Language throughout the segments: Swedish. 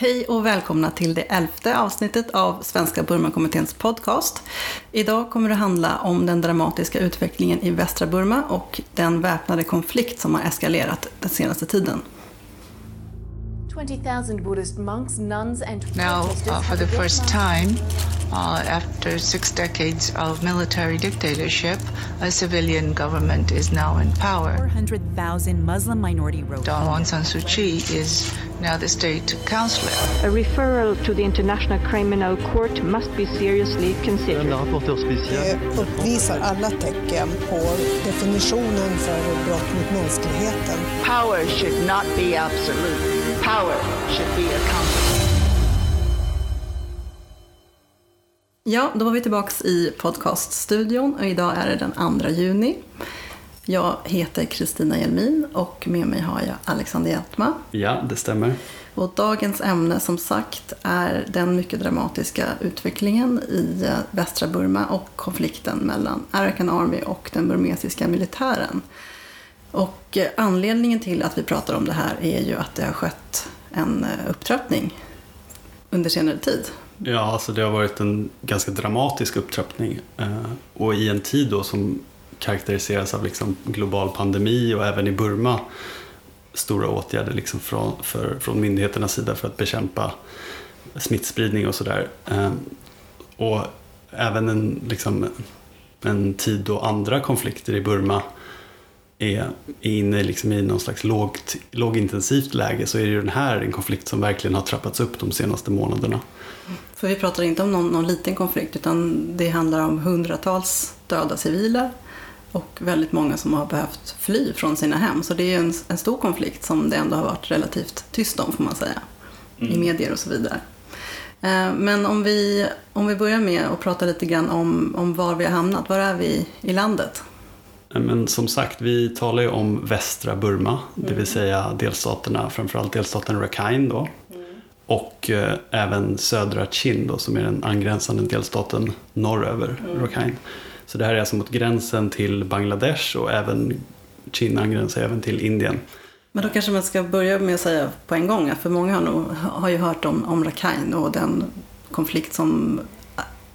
Hej och välkomna till det elfte avsnittet av Svenska Burmakommitténs podcast. Idag kommer det handla om den dramatiska utvecklingen i västra Burma och den väpnade konflikt som har eskalerat den senaste tiden. 20,000 Buddhist monks, nuns, and Now, uh, for the first time, uh, after six decades of military dictatorship, a civilian government is now in power. 400,000 Muslim minority Rohingya. Dawn Aung San Suu Kyi is now the state counselor. A referral to the International Criminal Court must be seriously considered. La rapporteur spécial. Det uppvisar alla tecken på definitionen för brott mot mänskligheten. Power should not be absolute. Power should be accountable. Ja, då var vi tillbaks i podcaststudion och idag är det den 2 juni. Jag heter Kristina Jelmin och med mig har jag Alexander Hjeltma. Ja, det stämmer. Och dagens ämne som sagt är den mycket dramatiska utvecklingen i eh, västra Burma och konflikten mellan Arakan Army och den burmesiska militären. Och eh, anledningen till att vi pratar om det här är ju att det har skett en eh, upptrappning under senare tid. Ja, alltså det har varit en ganska dramatisk upptrappning. Eh, och i en tid då som karaktäriseras av liksom global pandemi och även i Burma stora åtgärder liksom från, för, från myndigheternas sida för att bekämpa smittspridning och sådär. Eh, och även en, liksom, en tid då andra konflikter i Burma är, är inne liksom i någon slags lågt, lågintensivt läge så är ju den här en konflikt som verkligen har trappats upp de senaste månaderna. För vi pratar inte om någon, någon liten konflikt utan det handlar om hundratals döda civila och väldigt många som har behövt fly från sina hem. Så det är ju en, en stor konflikt som det ändå har varit relativt tyst om får man säga. I medier och så vidare. Eh, Men om vi, om vi börjar med att prata lite grann om, om var vi har hamnat. Var är vi i landet? Men som sagt, vi talar ju om västra Burma, det vill säga delstaterna, framförallt delstaten Rakhine då. Och eh, även södra Chin då, som är den angränsande delstaten norröver Rakhine. Så det här är alltså mot gränsen till Bangladesh och även Chin angränsar även till Indien. Men då kanske man ska börja med att säga på en gång, för många har, nog, har ju hört om, om Rakhine och den konflikt som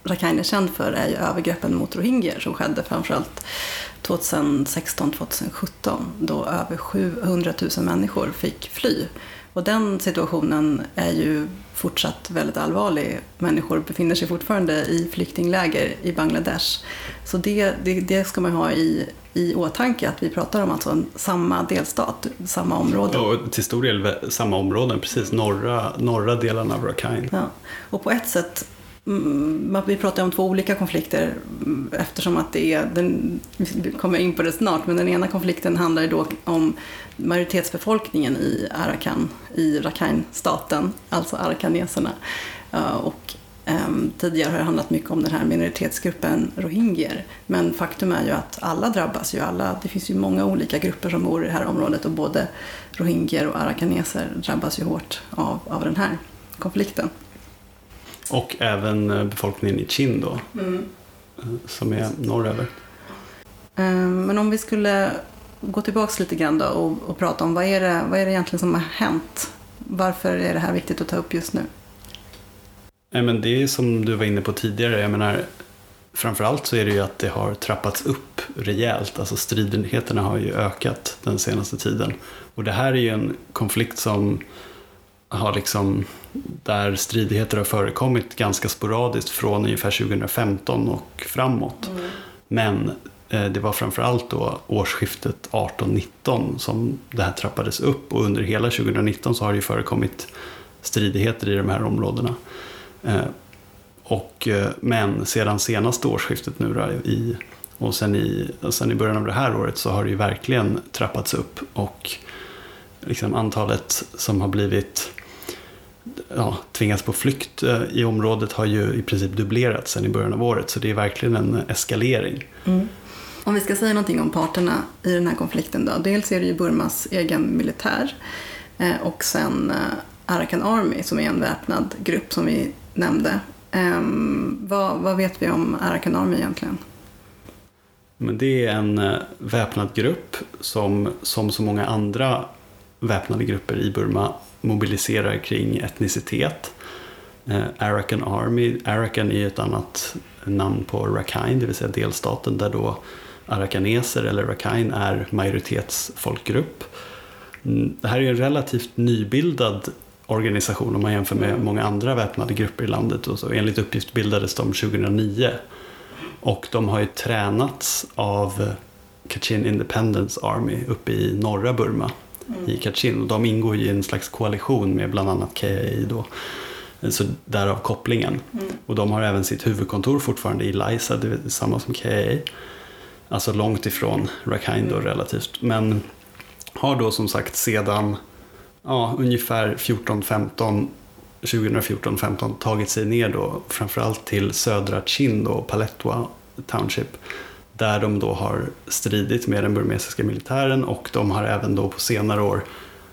Rakhine är känd för är ju övergreppen mot rohingyer som skedde framförallt 2016-2017 då över 700 000 människor fick fly. Och den situationen är ju fortsatt väldigt allvarlig. Människor befinner sig fortfarande i flyktingläger i Bangladesh. Så det, det, det ska man ha i, i åtanke att vi pratar om alltså en, samma delstat, samma område. Och till stor del samma områden, precis norra, norra delen av Rakhine. Ja. Och på ett sätt, Mm, vi pratar om två olika konflikter mm, eftersom att det är, den, vi kommer in på det snart, men den ena konflikten handlar ju då om majoritetsbefolkningen i Arakan, i Rakhine-staten, alltså arakaneserna. Eh, och ehm, tidigare har det handlat mycket om den här minoritetsgruppen rohingyer. Men faktum är ju att alla drabbas ju, alla, det finns ju många olika grupper som bor i det här området och både rohingyer och arakaneser drabbas ju hårt av, av den här konflikten. Och även eh, befolkningen i Chin då, eh, som är norröver. Eh, Men om vi skulle gå tillbaka lite grann då och, och prata om vad är, det, vad är det egentligen som har hänt? Varför är det här viktigt att ta upp just nu? Nej, men det är som du var inne på tidigare. Jag menar, framförallt så är det ju att det har trappats upp rejält. Alltså stridigheterna har ju ökat den senaste tiden. Och det här är ju en konflikt som har liksom, där stridigheter har förekommit ganska sporadiskt från ungefär 2015 och framåt. Men eh, det var framförallt då årsskiftet 18-19 som det här trappades upp och under hela 2019 så har det ju förekommit stridigheter i de här områdena. Eh, och, eh, men sedan senaste årsskiftet nu då, i, och sen i, sen i början av det här året så har det ju verkligen trappats upp och liksom antalet som har blivit ja, tvingats på flykt eh, i området har ju i princip dubblerats sen i början av året så det är verkligen en eskalering. Om vi ska säga någonting om parterna i den här konflikten då. Dels är det ju Burmas egen militär eh, och sen eh, Arakan Army som är en väpnad grupp som vi nämnde. Ehm, vad, vad vet vi om Arakan Army egentligen? Men det är en väpnad grupp som, som så många andra väpnade grupper i Burma mobiliserar kring etnicitet. Eh, Arakan Army, Arakan är ett annat namn på Rakhine, det vill säga delstaten där då arakaneser eller Rakhine är majoritetsfolkgrupp. Mm, det här är en relativt nybildad organisation om man jämför med många andra väpnade grupper i landet. Och så. Enligt uppgift bildades de 2009. Och de har ju tränats av Kachin Independence Army uppe i norra Burma, mm. i Kachin. Och de ingår i en slags koalition med bland annat KIA då. Så därav kopplingen. Mm. Och de har även sitt huvudkontor fortfarande i Laisa, det är samma som KIA. Alltså långt ifrån Rakhine då mm. relativt. Men har då som sagt sedan ja, ungefär 14-15 2014-15 tagit sig ner då framförallt till södra Chin och Paletwa Township där de då har stridit med den burmesiska militären och de har även då på senare år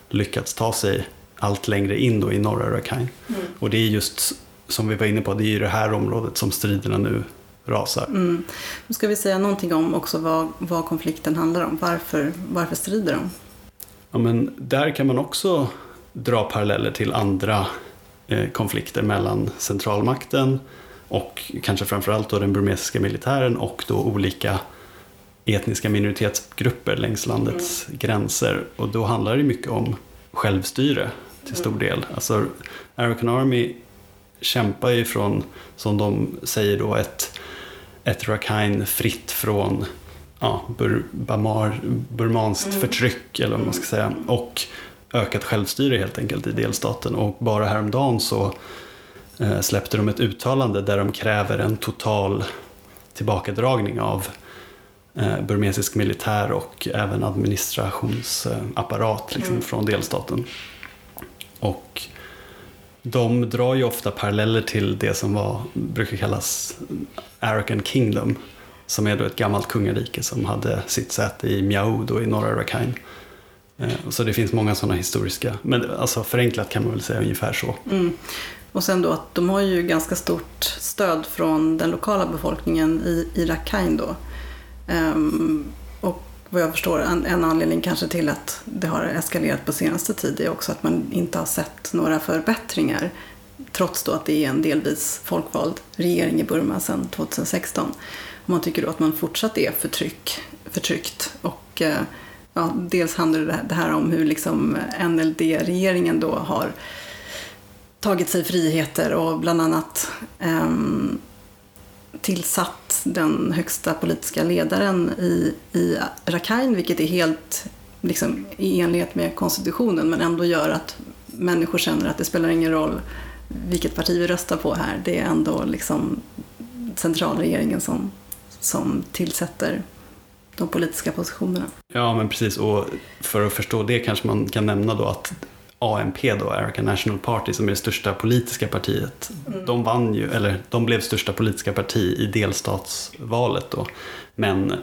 lyckats ta sig allt längre in då i norra Rakhine. Mm. Och det är just som vi var inne på, det är ju det här området som striderna nu rasar. Mm. Nu ska vi säga någonting om också vad, vad konflikten handlar om. Varför, varför strider de? Ja, men där kan man också dra paralleller till andra eh, konflikter mellan centralmakten och kanske framförallt då den burmesiska militären och då olika etniska minoritetsgrupper längs landets mm. gränser. Och då handlar det mycket om självstyre till stor del. Alltså, Arakan Army kämpar ju från, som de säger då, ett, ett Rakhine fritt från ja, bur, bamar, burmanskt mm. förtryck eller vad man ska säga. Och ökat självstyre helt enkelt i delstaten. Och bara häromdagen så släppte de ett uttalande där de kräver en total tillbakadragning av eh, burmesisk militär och även administrationsapparat liksom, mm. från delstaten. Och de drar ju ofta paralleller till det som var, brukar kallas Arakan Kingdom som är då ett gammalt kungarike som hade sitt säte i Miao då i norra Rakhine. Eh, så det finns många sådana historiska, men alltså förenklat kan man väl säga ungefär så. Mm. Och sen då att de har ju ganska stort stöd från den lokala befolkningen i, i Rakhine då. Um, och vad jag förstår, en, en, anledning kanske till att det har eskalerat på senaste tid är också att man inte har sett några förbättringar trots då att det är en delvis folkvald regering i Burma sedan 2016. Och man tycker då att man fortsatt är förtryck, förtryckt. Och eh, ja, dels handlar det här om hur liksom NLD-regeringen då har tagit sig friheter och bland annat eh, tillsatt den högsta politiska ledaren i, i Rakhine, vilket är helt liksom, i enlighet med konstitutionen men ändå gör att människor känner att det spelar ingen roll vilket parti vi röstar på här. Det är ändå liksom centralregeringen som som tillsätter de politiska positionerna. Ja, men precis. Och för att förstå det kanske man kan nämna då att ANP, då, American National Party, som är det största politiska partiet, mm. de vann ju, eller de blev största politiska parti i delstatsvalet då, men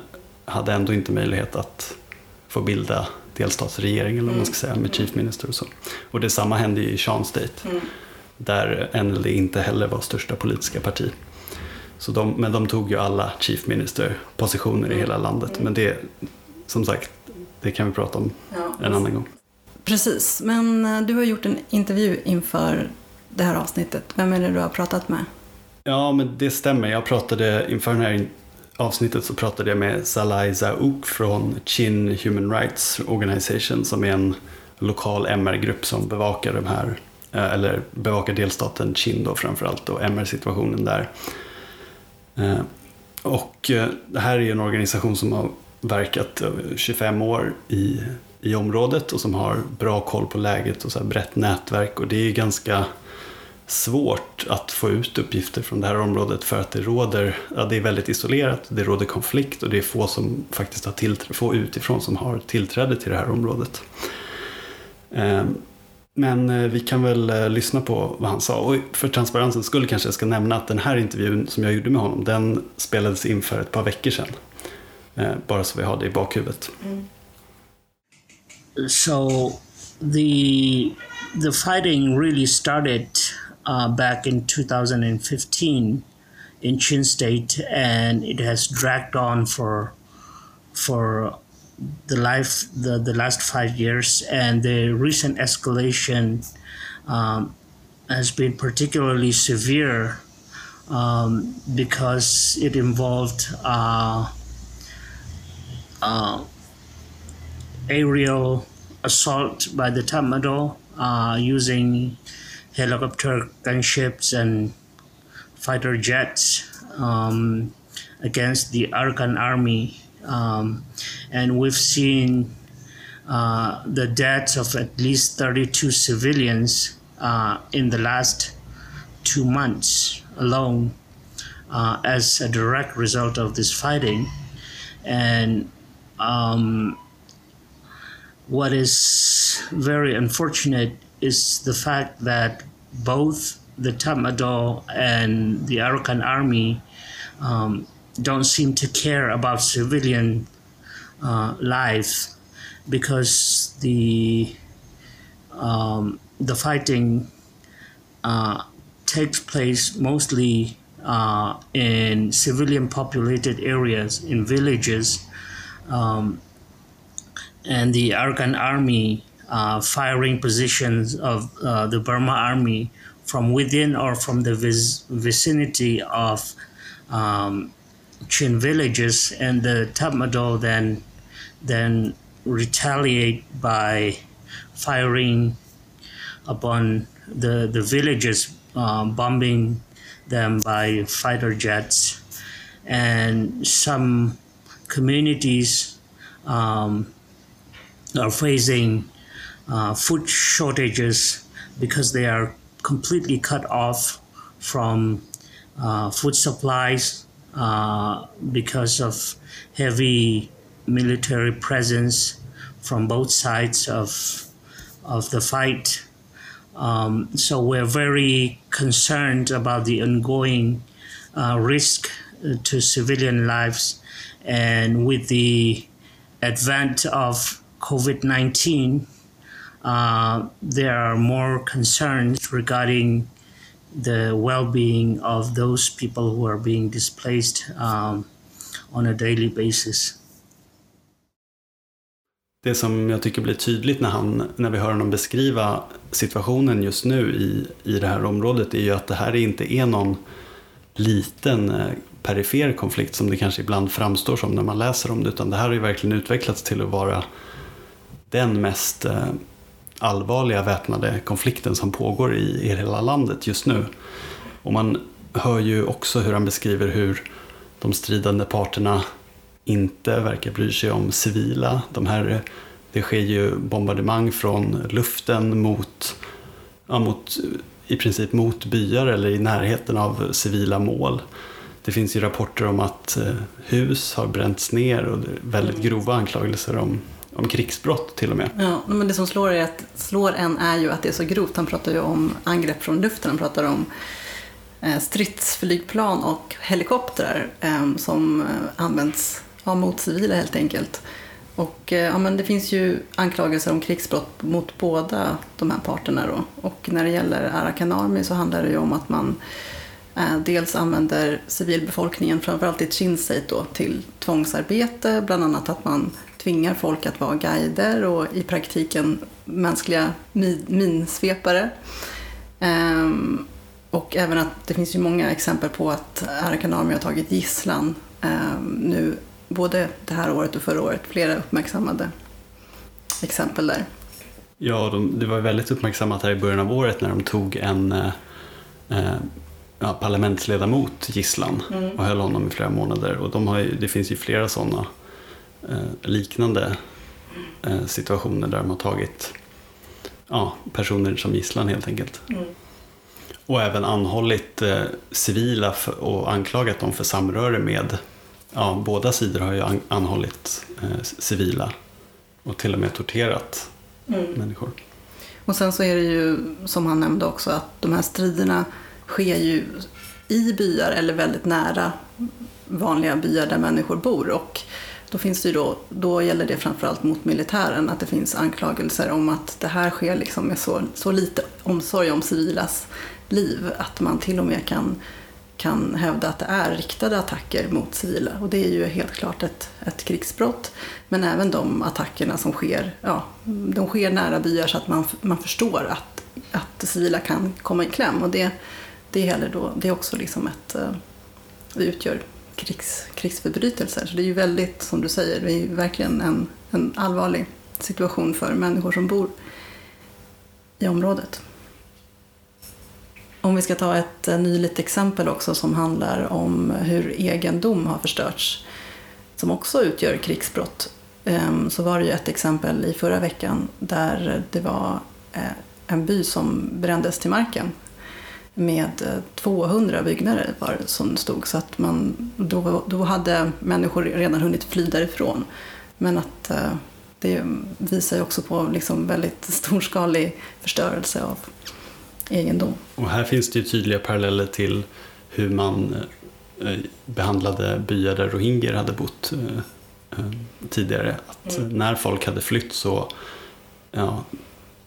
hade ändå inte möjlighet att få bilda delstatsregering, eller vad man ska mm. säga, med chief minister och så. Och detsamma hände i Shan State, mm. där NLD inte heller var största politiska parti. Så de, men de tog ju alla Chief Minister-positioner i hela landet. Men det, som sagt, det kan vi prata om ja, en annan gång. Precis, men eh, du har gjort en intervju inför det här avsnittet. Vem är det du har pratat med? Ja, men det stämmer. Jag pratade inför det här avsnittet så pratade jag med Salai Zaouk från Chin Human Rights Organization som är en lokal MR-grupp som bevakar de här, eh, eller bevakar delstaten Chin då framförallt och MR-situationen där. Eh, och det här är en organisation som har verkat 25 år i, i området och som har bra koll på läget och så här brett nätverk och det är ganska svårt att få ut uppgifter från det här området för att det råder, ja, det är väldigt isolerat, det råder konflikt och det är få som faktiskt har tillträde, få utifrån som har tillträde till det här området. Eh, men eh, vi kan väl eh, lyssna på vad han sa. Och för transparensens skull kanske jag ska nämna att den här intervjun som jag gjorde med honom, den spelades in för ett par veckor sedan. Bara så vi har det i bakhuvudet. Mm. So the the fighting really started uh, back in 2015 in Chin State, and it has dragged on for for the life the, the last five years. And the recent escalation um, has been particularly severe um, because it involved uh, uh, aerial assault by the Tatmadaw uh, using helicopter gunships and fighter jets um, against the Arkan army. Um, and we've seen uh, the deaths of at least 32 civilians uh, in the last two months alone uh, as a direct result of this fighting. And um, what is very unfortunate is the fact that both the Tatmadaw and the Arakan army um, don't seem to care about civilian uh, life because the um, the fighting uh, takes place mostly uh, in civilian populated areas in villages um, and the Arkan army uh, firing positions of uh, the Burma army from within or from the vic- vicinity of um, Chin villages, and the Tatmadaw then then retaliate by firing upon the the villages, um, bombing them by fighter jets, and some communities um, are facing uh, food shortages because they are completely cut off from uh, food supplies uh, because of heavy military presence from both sides of of the fight. Um, so we're very concerned about the ongoing uh, risk to civilian lives, and with the advent of COVID 19, uh, there are more concerns regarding the well being of those people who are being displaced um, on a daily basis. Det som jag tycker blir tydligt när, han, när vi hör honom beskriva situationen just nu i, i det här området är ju att det här inte är någon liten eh, perifer konflikt som det kanske ibland framstår som när man läser om det utan det här har ju verkligen utvecklats till att vara den mest eh, allvarliga väpnade konflikten som pågår i, i hela landet just nu. Och man hör ju också hur han beskriver hur de stridande parterna inte verkar bry sig om civila. De här, det sker ju bombardemang från luften mot, ja, mot, i princip mot byar eller i närheten av civila mål. Det finns ju rapporter om att eh, hus har bränts ner och väldigt grova anklagelser om om krigsbrott till och med. Ja, men det som slår, är att, slår en är ju att det är så grovt. Han pratar ju om angrepp från luften, han pratar om eh, stridsflygplan och helikoptrar ehm, som eh, används ja, mot civila helt enkelt. Och eh, ja, men det finns ju anklagelser om krigsbrott mot båda de här parterna då. Och när det gäller Arakan Army så handlar det ju om att man dels använder civilbefolkningen, framförallt i Chinsate, då, till tvångsarbete, bland annat att man tvingar folk att vara guider och i praktiken mänskliga minsvepare. Um, och även att det finns ju många exempel på att Arakan Army har tagit gisslan um, nu både det här året och förra året. Flera uppmärksammade exempel där. Ja, de, det var väldigt uppmärksammat här i början av året när de tog en eh, eh ja, parlamentsledamot gisslan mm. och höll honom i flera månader. Och de har ju, det finns ju flera sådana liknande eh, situationer där de har tagit ja, personer som gisslan helt enkelt. Mm. Och även anhållit eh, civila för, och anklagat dem för samröre med, ja, båda sidor har ju an, anhållit eh, civila och till och med torterat mm. människor. Och sen så är det ju, som han nämnde också, att de här striderna sker ju i byar eller väldigt nära vanliga byar där människor bor. Och då, finns det då, då gäller det framförallt mot militären att det finns anklagelser om att det här sker liksom med så, så lite omsorg om civilas liv att man till och med kan kan hävda att det är riktade attacker mot civila. Och det är ju helt klart ett, ett krigsbrott. Men även de attackerna som sker, ja, de sker nära byar så att man, man förstår att, att civila kan komma i kläm. Och det, det, är, då, det är också liksom ett, det utgör krigs, krigsförbrytelser. Så det är ju väldigt, som du säger, det är ju verkligen en, en allvarlig situation för människor som bor i området. Om vi ska ta ett eh, nyligt exempel också som handlar om hur egendom har förstörts som också utgör krigsbrott ehm, så var det ju ett exempel i förra veckan där det var eh, en by som brändes till marken med 200 eh, byggnader var som stod så att man, då, då hade människor redan hunnit fly därifrån. Men att det visar ju också på liksom väldigt storskalig förstörelse av egendom. Och här finns det ju tydliga paralleller till hur man eh, behandlade byar där rohingyer hade bott eh, eh, tidigare. Att mm. När folk hade flytt så ja,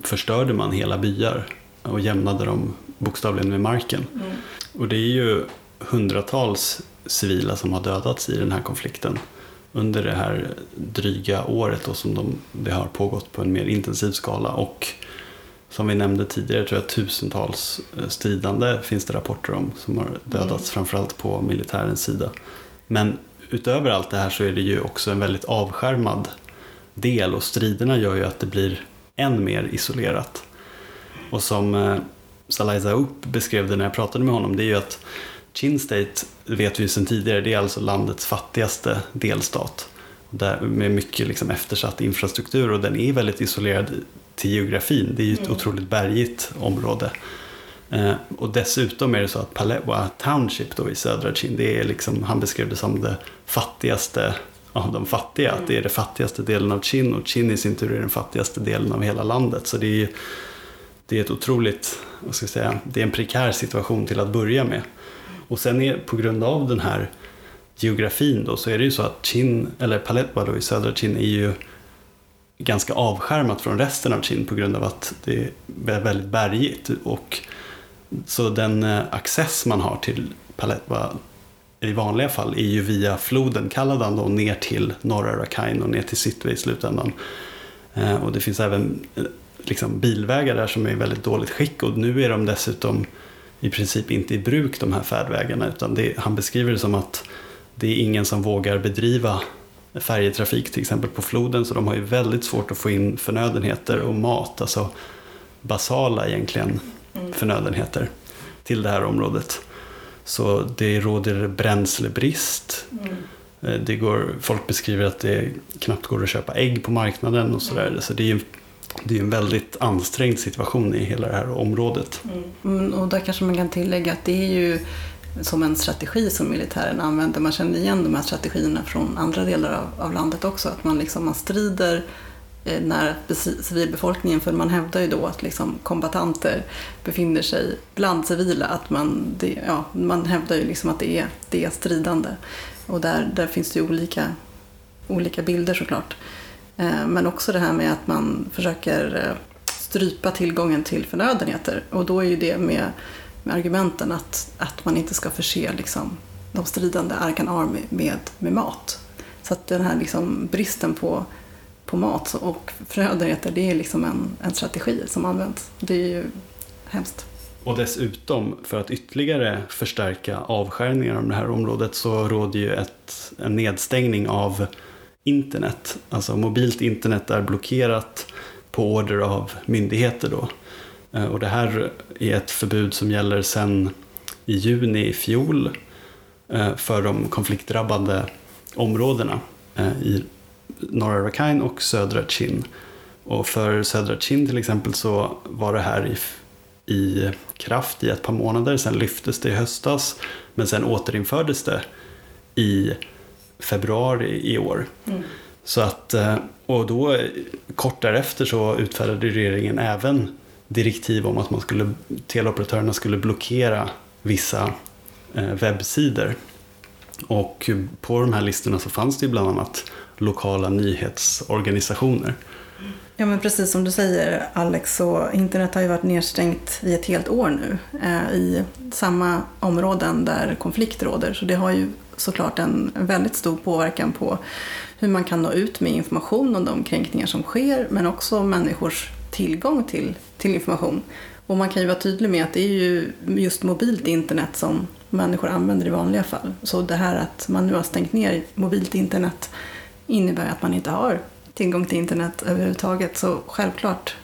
förstörde man hela byar och jämnade dem bokstavligen med marken. Mm. Och det är ju hundratals civila som har dödats i den här konflikten under det här dryga året då som de, det har pågått på en mer intensiv skala. Och som vi nämnde tidigare tror jag tusentals eh, stridande finns det rapporter om som har dödats mm. framförallt på militärens sida. Men utöver allt det här så är det ju också en väldigt avskärmad del och striderna gör ju att det blir än mer isolerat. Och som Salai Zaoup beskrev det när jag pratade med honom, det är ju att Chin State vet vi ju sedan tidigare, det är alltså landets fattigaste delstat. Där, med mycket liksom eftersatt infrastruktur och den är väldigt isolerad till geografin. Det är ju ett mm. otroligt bergigt område. Eh, och dessutom är det så att Palewa Township då i södra Chin, det är liksom, han beskrev det som det fattigaste av de fattiga. Mm. Att det är den fattigaste delen av Chin och Chin i sin tur är den fattigaste delen av hela landet. Så det är, det är ett otroligt, vad ska jag säga, det är en prekär situation till att börja med. Och sen är, på grund av den här geografin då, så är det ju så att Chin, eller Paletba då i södra Chin är ju ganska avskärmat från resten av Chin på grund av att det är väldigt bergigt. Och så den eh, access man har till Paletba i vanliga fall är ju via floden Kaladan då ner till norra Rakhine och ner till Sitwe i slutändan. Eh, och det finns även eh, liksom bilvägar där som är i väldigt dåligt skick och nu är de dessutom i princip inte i bruk de här färdvägarna utan det, han beskriver det som att det är ingen som vågar bedriva färjetrafik till exempel på floden så de har ju väldigt svårt att få in förnödenheter och mat, alltså basala egentligen mm. förnödenheter till det här området. Så det råder bränslebrist. Mm. Eh, det går, folk beskriver att det knappt går att köpa ägg på marknaden och sådär. Mm. Så det är det är en väldigt ansträngd situation i hela det här området. Mm. mm. Och där kanske man kan tillägga att det är ju som en strategi som militären använder. Man känner igen de här strategierna från andra delar av, av landet också. Att man, liksom, man strider eh, när nära civilbefolkningen för man hävdar ju då att liksom kombatanter befinner sig bland civila. Att man, det, ja, man hävdar ju liksom att det är, det är stridande. Och där, där finns det ju olika, olika bilder såklart. Eh, men också det här med att man försöker eh, strypa tillgången till förnödenheter. Och då är ju det med, med argumenten att, att man inte ska förse liksom, de stridande Arkan Army med, med mat. Så att den här liksom, bristen på, på mat och förnödenheter, det är liksom en, en strategi som används. Det är ju hemskt. Och dessutom, för att ytterligare förstärka avskärningar av det här området så råder ju ett, en nedstängning av internet. Alltså mobilt internet är blockerat på order av myndigheter. Då. Eh, och det här är ett förbud som gäller sedan i juni i fjol eh, för de konfliktdrabbade områdena eh, i norra Rakhine och södra Chin. Och för södra Chin till exempel så var det här i, i kraft i ett par månader, sen lyftes det i höstas men sen återinfördes det i februari i år. Mm. Så att, eh, och då kort därefter så utfärdade regeringen även direktiv om att man skulle, teleoperatörerna skulle blockera vissa eh, webbsidor. Och på de här listorna så fanns det bland annat lokala nyhetsorganisationer. Ja men precis som du säger Alex, så internet har ju varit nedstängt i ett helt år nu eh, i samma områden där konflikt råder. Så det har ju såklart en väldigt stor påverkan på hur man kan nå ut med information om de kränkningar som sker men också människors tillgång till, till information. Och man kan ju vara tydlig med att det är ju just mobilt internet som människor använder i vanliga fall. Så det här att man nu har stängt ner mobilt internet innebär att man inte har tillgång till internet överhuvudtaget. Så självklart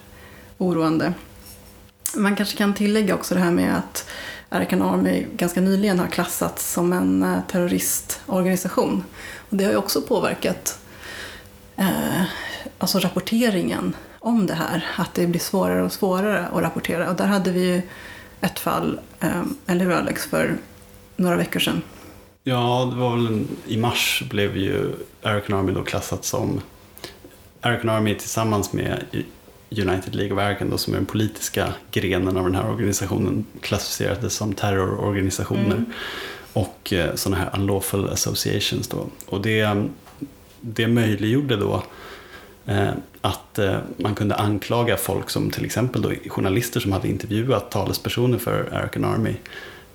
oroande. Man kanske kan tillägga också det här med att Arkan Army ganska nyligen har klassats som en eh, terroristorganisation. Och det har ju också påverkat eh, alltså rapporteringen om det här. Att det blir svårare och svårare att rapportera. Och där hade vi ju ett fall, eh, eller hur Alex, för några veckor sedan. Ja, det var väl en, i mars blev ju Arkan Army då klassat som Arakan Army tillsammans med United League of Arakan då, som är den politiska grenen av den här organisationen klassificerades som terrororganisationer mm. och eh, sådana här unlawful associations. Då. Och det, det möjliggjorde då eh, att eh, man kunde anklaga folk som till exempel då, journalister som hade intervjuat talespersoner för Arakan Army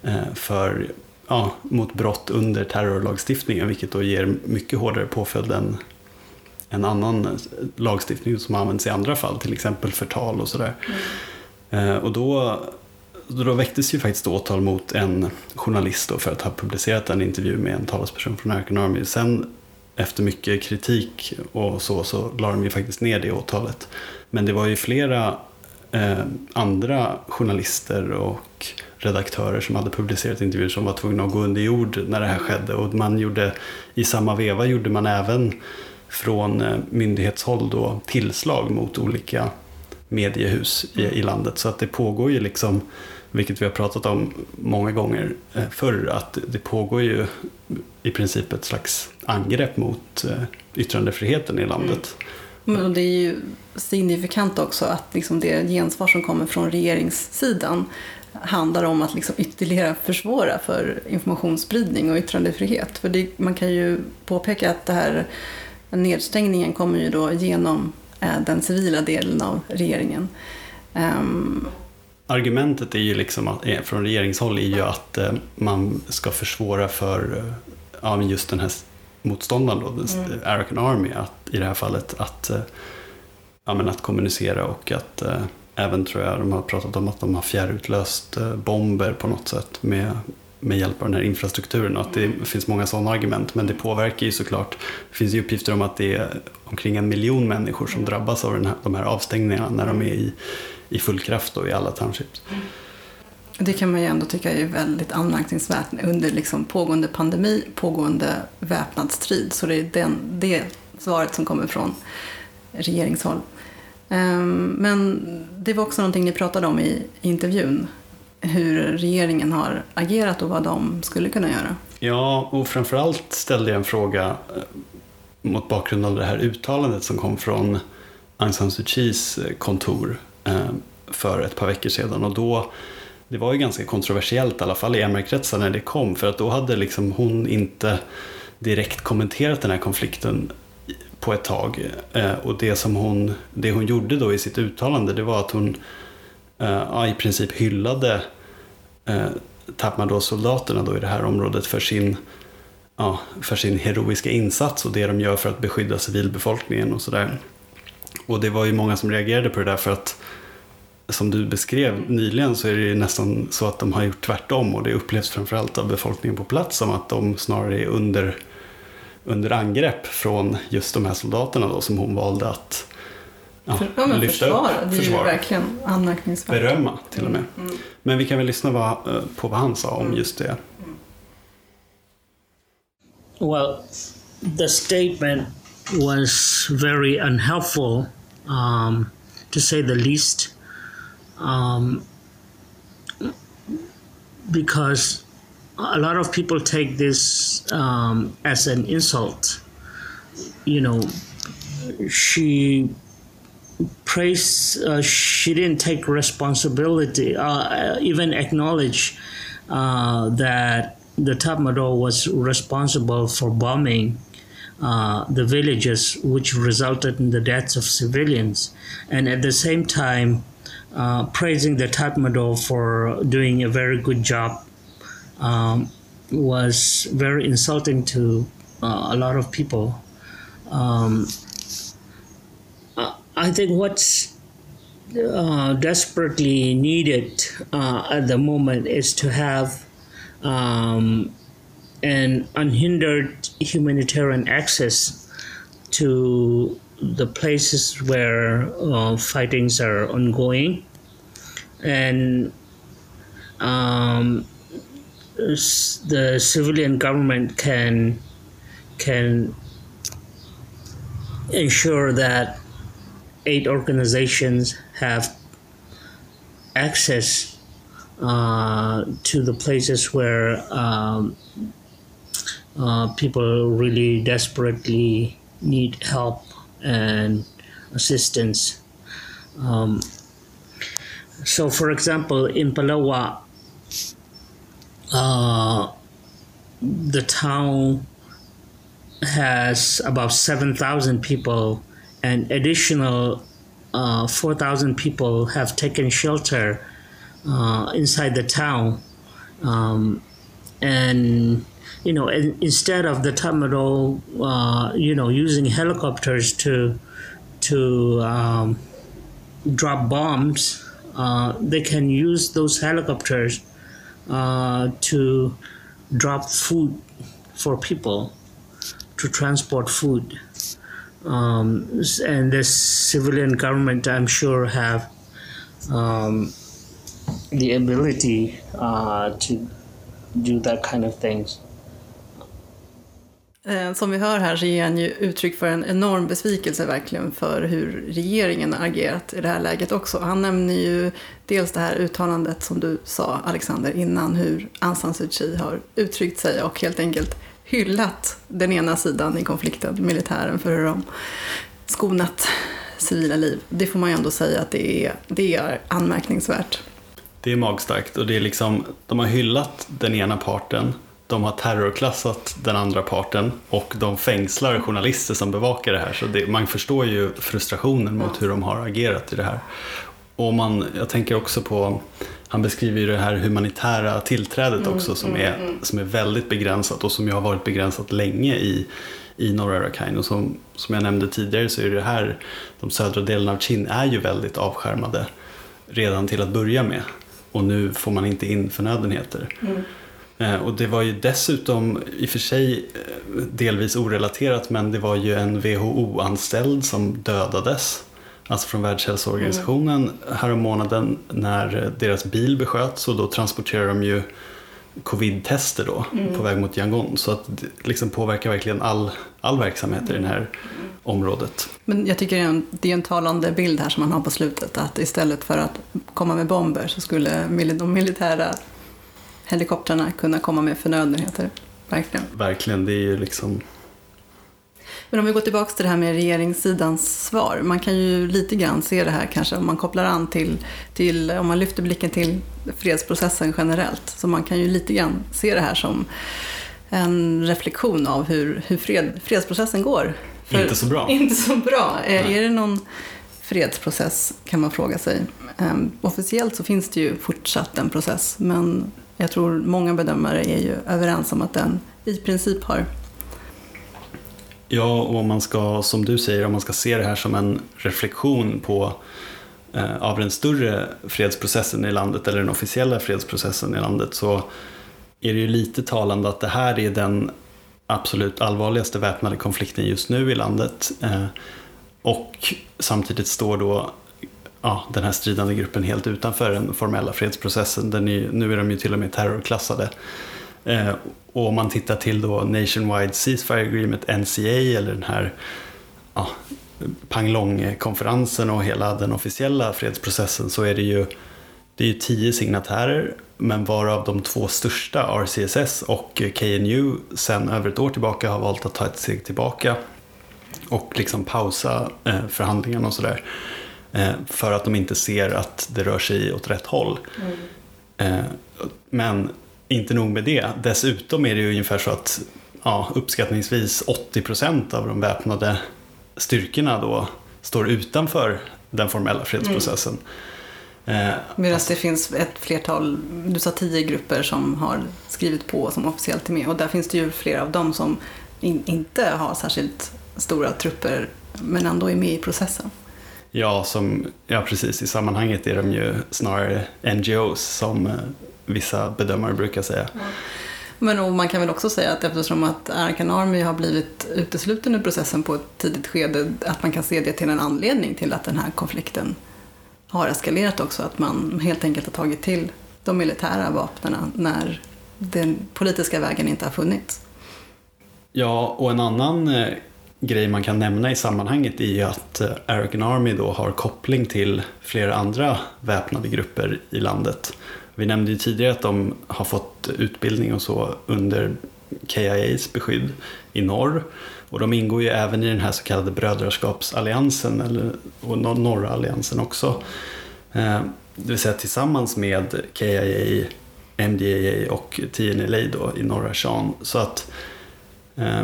eh, för, ja, mot brott under terrorlagstiftningen vilket då ger mycket hårdare påföljd än en annan lagstiftning som används i andra fall, till exempel förtal och sådär. Mm. Och då, då väcktes ju faktiskt åtal mot en journalist för att ha publicerat en intervju med en talesperson från American Army. Sen efter mycket kritik och så, så la de ju faktiskt ner det åtalet. Men det var ju flera eh, andra journalister och redaktörer som hade publicerat intervjuer som var tvungna att gå under jord när det här skedde. Och man gjorde, i samma veva gjorde man även från eh, myndighetshåll då tillslag mot olika mediehus i, i landet. Så att det pågår ju liksom, vilket vi har pratat om många gånger eh, förr, att det pågår ju i princip ett slags angrepp mot eh, yttrandefriheten i landet. Mm. Men det är ju signifikant också att liksom det gensvar som kommer från regeringssidan handlar om att liksom ytterligare försvåra för informationsspridning och yttrandefrihet. För det, man kan ju påpeka att det här nedstängningen kommer ju då genom eh, den civila delen av regeringen. Um, Argumentet är ju liksom att, eh, från regeringshåll är ju att eh, man ska försvåra för ja, just den här motståndaren, då, mm. Arakan Army, att, i det här fallet, att, ja, men att kommunicera och att även tror jag de har pratat om att de har fjärrutlöst bomber på något sätt med med hjälp av den här infrastrukturen och att det finns många sådana argument. Men det påverkar ju såklart. Det finns ju uppgifter om att det är omkring en miljon människor som drabbas av den här, de här avstängningarna när de är i, i full kraft då, i alla townships. Det kan man ju ändå tycka är väldigt anmärkningsvärt under liksom pågående pandemi, pågående väpnad strid. Så det är den, det svaret som kommer från regeringshåll. Ehm, men det var också någonting ni pratade om i intervjun hur regeringen har agerat och vad de skulle kunna göra. Ja, och framförallt ställde jag en fråga eh, mot bakgrund av det här uttalandet som kom från Aung San Suu Kyis eh, kontor eh, för ett par veckor sedan. Och då, det var ju ganska kontroversiellt, i alla fall i MR-kretsar när det kom, för att då hade liksom hon inte direkt kommenterat den här konflikten på ett tag. Och det som hon, det hon gjorde då i sitt uttalande, det var att hon ja, i princip hyllade eh, då soldaterna då i det här området för sin, ja, för sin heroiska insats och det de gör för att beskydda civilbefolkningen och sådär. Och det var ju många som reagerade på det där för att som du beskrev nyligen så är det ju nästan så att de har gjort tvärtom och det upplevs framförallt av befolkningen på plats som att de snarare är under, under angrepp från just de här soldaterna då som hon valde att ja, ja, men lyfta försvara. upp. Det är försvara. ju verkligen anmärkningsvärt. Berömma till och med. Mm. mm. Men vi kan väl lyssna vad, eh, på vad han sa om mm. just det. Well, the statement was very unhelpful, um, to say the least, um, because a lot of people take this um, as an insult. You know, she praise uh, she didn't take responsibility uh, even acknowledge uh, that the Tatmadaw was responsible for bombing uh, the villages, which resulted in the deaths of civilians, and at the same time uh, praising the Tatmadaw for doing a very good job um, was very insulting to uh, a lot of people. Um, I think what's uh, desperately needed uh, at the moment is to have um, an unhindered humanitarian access to the places where uh, fightings are ongoing. And um, the civilian government can can ensure that aid organizations have access uh, to the places where um, uh, people really desperately need help and assistance. Um, so, for example, in Palawa, uh, the town has about 7,000 people, and additional uh, 4,000 people have taken shelter uh, inside the town. Um, and you know, instead of the Tamaro, uh, you know, using helicopters to to um, drop bombs, uh, they can use those helicopters uh, to drop food for people, to transport food. Um, and the civilian government, I'm sure, have um, the ability uh, to do that kind of things. Eh, som vi hör här så ger han ju uttryck för en enorm besvikelse verkligen för hur regeringen agerat i det här läget också. Han nämner ju dels det här uttalandet som du sa Alexander innan hur Aung San Suu Kyi har uttryckt sig och helt enkelt hyllat den ena sidan i konflikten, militären, för hur de skonat civila liv. Det får man ju ändå säga att det är, det är anmärkningsvärt. Det är magstarkt och det är liksom, de har hyllat den ena parten de har terrorklassat den andra parten och de fängslar journalister som bevakar det här. Så det, man förstår ju frustrationen mot hur de har agerat i det här. Och man, jag tänker också på, han beskriver ju det här humanitära tillträdet mm, också som, mm, är, mm. som är väldigt begränsat och som ju har varit begränsat länge i, i norra Rakhine. Och som, som jag nämnde tidigare så är det här, de södra delarna av Chin är ju väldigt avskärmade redan till att börja med. Och nu får man inte in förnödenheter. Mm. Eh, och det var ju dessutom, i och för sig eh, delvis orelaterat, men det var ju en WHO-anställd som dödades. Alltså från Världshälsoorganisationen mm. härom månaden när deras bil besköts och då transporterar de ju covid-tester då mm. på väg mot Yangon. Så att det liksom påverkar verkligen all, all verksamhet i det här området. Men jag tycker det är, en, det är en talande bild här som man har på slutet. Att istället för att komma med bomber så skulle de militära helikoptrarna kunna komma med förnödenheter. Verkligen. Verkligen, det är ju liksom... Men om vi går tillbaka till det här med regeringssidans svar. Man kan ju lite grann se det här kanske om man kopplar an till, till om man lyfter blicken till fredsprocessen generellt. Så man kan ju lite grann se det här som en reflektion av hur, hur fred, fredsprocessen går. För, inte så bra. Inte så bra. Nej. Är det någon fredsprocess kan man fråga sig. Um, officiellt så finns det ju fortsatt en process men jag tror många bedömare är ju överens om att den i princip har Ja, och om man ska, som du säger, om man ska se det här som en reflektion på eh, av den större fredsprocessen i landet eller den officiella fredsprocessen i landet så är det ju lite talande att det här är den absolut allvarligaste väpnade konflikten just nu i landet. Eh, och samtidigt står då ja, den här stridande gruppen helt utanför den formella fredsprocessen. Den är, nu är de ju till och med terrorklassade. Eh, och om man tittar till då Nationwide Ceasefire Agreement, NCA, eller den här ja, Panglong-konferensen och hela den officiella fredsprocessen så är det ju det är ju tio signatärer, men varav de två största, RCSS och KNU, sen över ett år tillbaka har valt att ta ett steg tillbaka och liksom pausa eh, förhandlingarna och sådär. Eh, för att de inte ser att det rör sig åt rätt håll. Mm. Men inte nog med det, dessutom är det ju ungefär så att ja, uppskattningsvis 80 procent av de väpnade styrkorna då står utanför den formella fredsprocessen. Mm. Eh, Medan det finns ett flertal, du sa tio grupper som har skrivit på som officiellt är med och där finns det ju flera av dem som in, inte har särskilt stora trupper men ändå är med i processen. Ja, som, ja, precis. I sammanhanget är de ju snarare NGOs som eh, vissa bedömare brukar säga. Mm. Men man kan väl också säga att eftersom att Arakan Army har blivit utesluten ur processen på ett tidigt skede, att man kan se det till en anledning till att den här konflikten har eskalerat också. Att man helt enkelt har tagit till de militära vapnen när den politiska vägen inte har funnits. Ja, och en annan eh, grej man kan nämna i sammanhanget är ju att eh, Arakan Army då har koppling till flera andra väpnade grupper i landet. Vi nämnde ju tidigare att de har fått utbildning och så under KIAs beskydd i norr. Och de ingår ju även i den här så kallade brödraskapsalliansen, eller, och norra alliansen också. Eh, det vill säga tillsammans med KIA, MDAA och TNLA då i norra Shan. Så att, eh,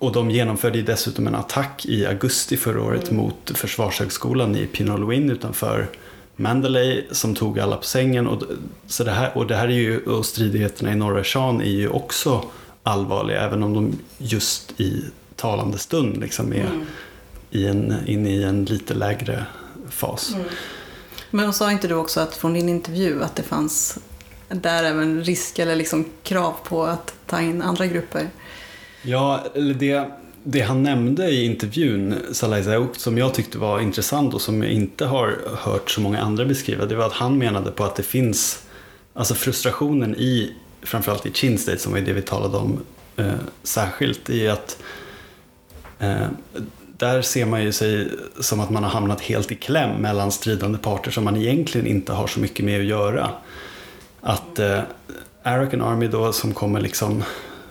och de genomförde dessutom en attack i augusti förra året mm. mot Försvarshögskolan i Pinolwin utanför Mandalay som tog alla på sängen. Och, så det här, och det här är ju, och stridigheterna i norra Shan är ju också allvarliga, även om de just i talande stund liksom är mm. i en, inne i en lite lägre fas. Mm. Men sa inte du också att från din intervju att det fanns där även risk eller liksom krav på att ta in andra grupper? Ja, det, det han nämnde i intervjun, Salah Zayouk, som jag tyckte var intressant och som jag inte har hört så många andra beskriva, det var att han menade på att det finns, alltså frustrationen i, framförallt i Chin State, som var det vi talade om eh, särskilt, i att eh, där ser man ju sig som att man har hamnat helt i kläm mellan stridande parter som man egentligen inte har så mycket med att göra. Att eh, Arakan Army då som kommer liksom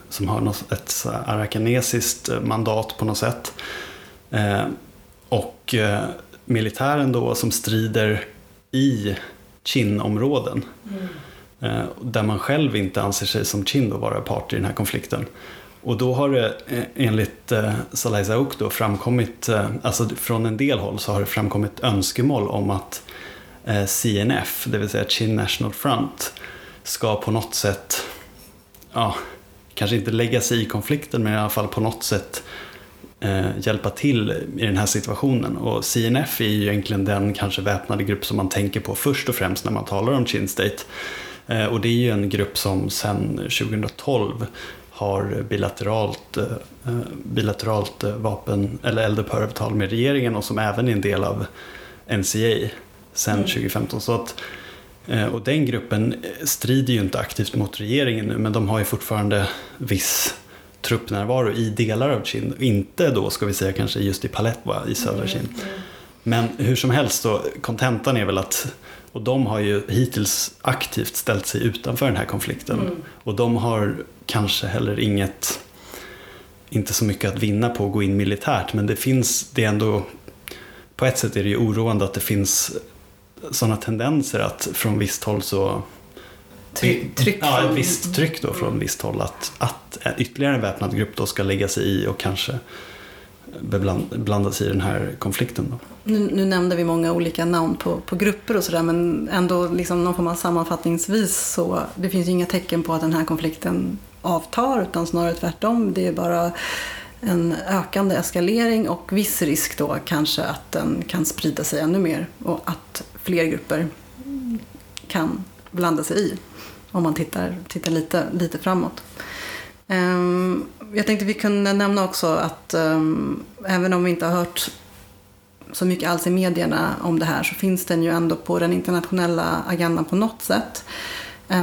som har något, ett arakanesiskt mandat på något sätt. Eh, och eh, militären då som strider i Chin-områden. Mm. Eh, där man själv inte anser sig som Chin då vara part i den här konflikten. Och då har det eh, enligt eh, Saleh Zaouk då framkommit, eh, alltså från en del håll så har det framkommit önskemål om att eh, CNF, det vill säga Chin National Front, ska på något sätt ja, kanske inte lägga sig i konflikten men i alla fall på något sätt eh, hjälpa till i den här situationen. Och CNF är ju egentligen den kanske väpnade grupp som man tänker på först och främst när man talar om Chin State. Eh, och det är ju en grupp som sedan 2012 har bilateralt, eh, bilateralt vapen eller eldupphöravtal med regeringen och som även är en del av NCA sedan mm. 2015. Så att Eh, och den gruppen strider ju inte aktivt mot regeringen nu, men de har ju fortfarande viss truppnärvaro i delar av Kina. Inte då, ska vi säga, kanske just i Paletwa i södra Kina. Mm, mm. Men hur som helst, då, kontentan är väl att och de har ju hittills aktivt ställt sig utanför den här konflikten. Mm. Och de har kanske heller inget, inte så mycket att vinna på att gå in militärt, men det finns, det är ändå, på ett sätt är det ju oroande att det finns sådana tendenser att från visst håll så Tryck, tryck ja, ett visst tryck då från visst håll att, att ytterligare en väpnad grupp då ska lägga sig i och kanske blanda sig i den här konflikten. Då. Nu, nu nämnde vi många olika namn på, på grupper och sådär men ändå liksom någon form av sammanfattningsvis så det finns ju inga tecken på att den här konflikten avtar utan snarare tvärtom. Det är bara en ökande eskalering och viss risk då kanske att den kan sprida sig ännu mer och att fler grupper kan blanda sig i om man tittar, tittar lite, lite framåt. Ehm, jag tänkte vi kunde nämna också att ehm, även om vi inte har hört så mycket alls i medierna om det här så finns den ju ändå på den internationella agendan på något sätt.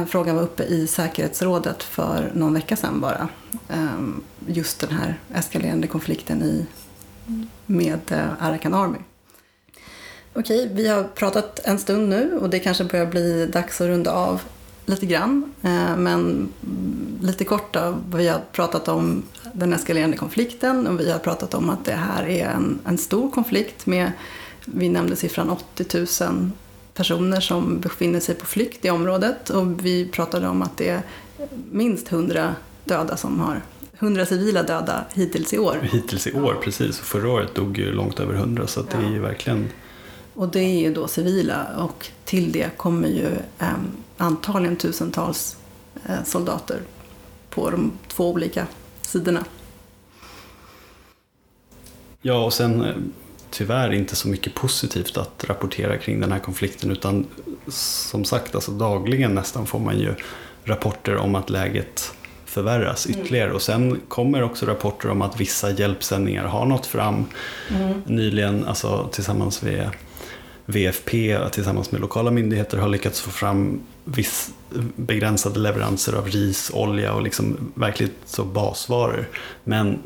Frågan var uppe i säkerhetsrådet för någon vecka sedan bara. Ehm, just den här eskalerande konflikten i, med eh, Arakan Army. Okej, vi har pratat en stund nu och det kanske börjar bli dags att runda av lite grann. Eh, men lite kort då, vi har pratat om den eskalerande konflikten och vi har pratat om att det här är en, en stor konflikt med, vi nämnde siffran 80 000 personer som befinner sig på flykt i området och vi pratade om att det är minst 100 döda som har 100 civila döda hittills i år. Hittills i år, precis. Förra året dog ju långt över 100 så det är ju verkligen Och det är ju då civila och till det kommer ju eh, antagligen tusentals eh, soldater på de två olika sidorna. Ja, och sen eh, tyvärr inte så mycket positivt att rapportera kring den här konflikten utan som sagt, alltså dagligen nästan får man ju rapporter om att läget förvärras ytterligare och sen kommer också rapporter om att vissa hjälpsändningar har nått fram. Nyligen, alltså tillsammans med VFP tillsammans med lokala myndigheter har lyckats få fram viss begränsade leveranser av ris, olja och liksom verkligt så basvaror. Men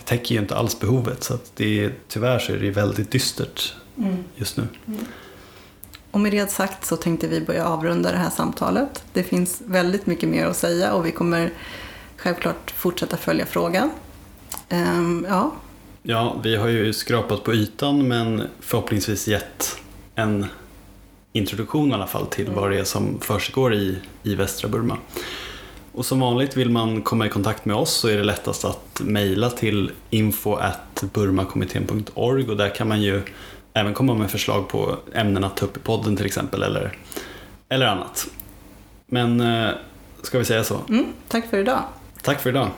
det täcker ju inte alls behovet så att det är, tyvärr så är det väldigt dystert just nu. Och med det sagt så tänkte vi börja avrunda det här samtalet. Det finns väldigt mycket mer att säga och vi kommer självklart fortsätta följa frågan. Ehm, ja, Ja, vi har ju skrapat på ytan men förhoppningsvis gett en introduktion i alla fall till vad det är som försiggår i, i västra Burma. Och som vanligt vill man komma i kontakt med oss så är det lättast att mejla till info.burmakommittén.org och där kan man ju även komma med förslag på ämnen att ta upp i podden till exempel eller, eller annat. Men eh, ska vi säga så? mm, tack för idag. Tack för idag.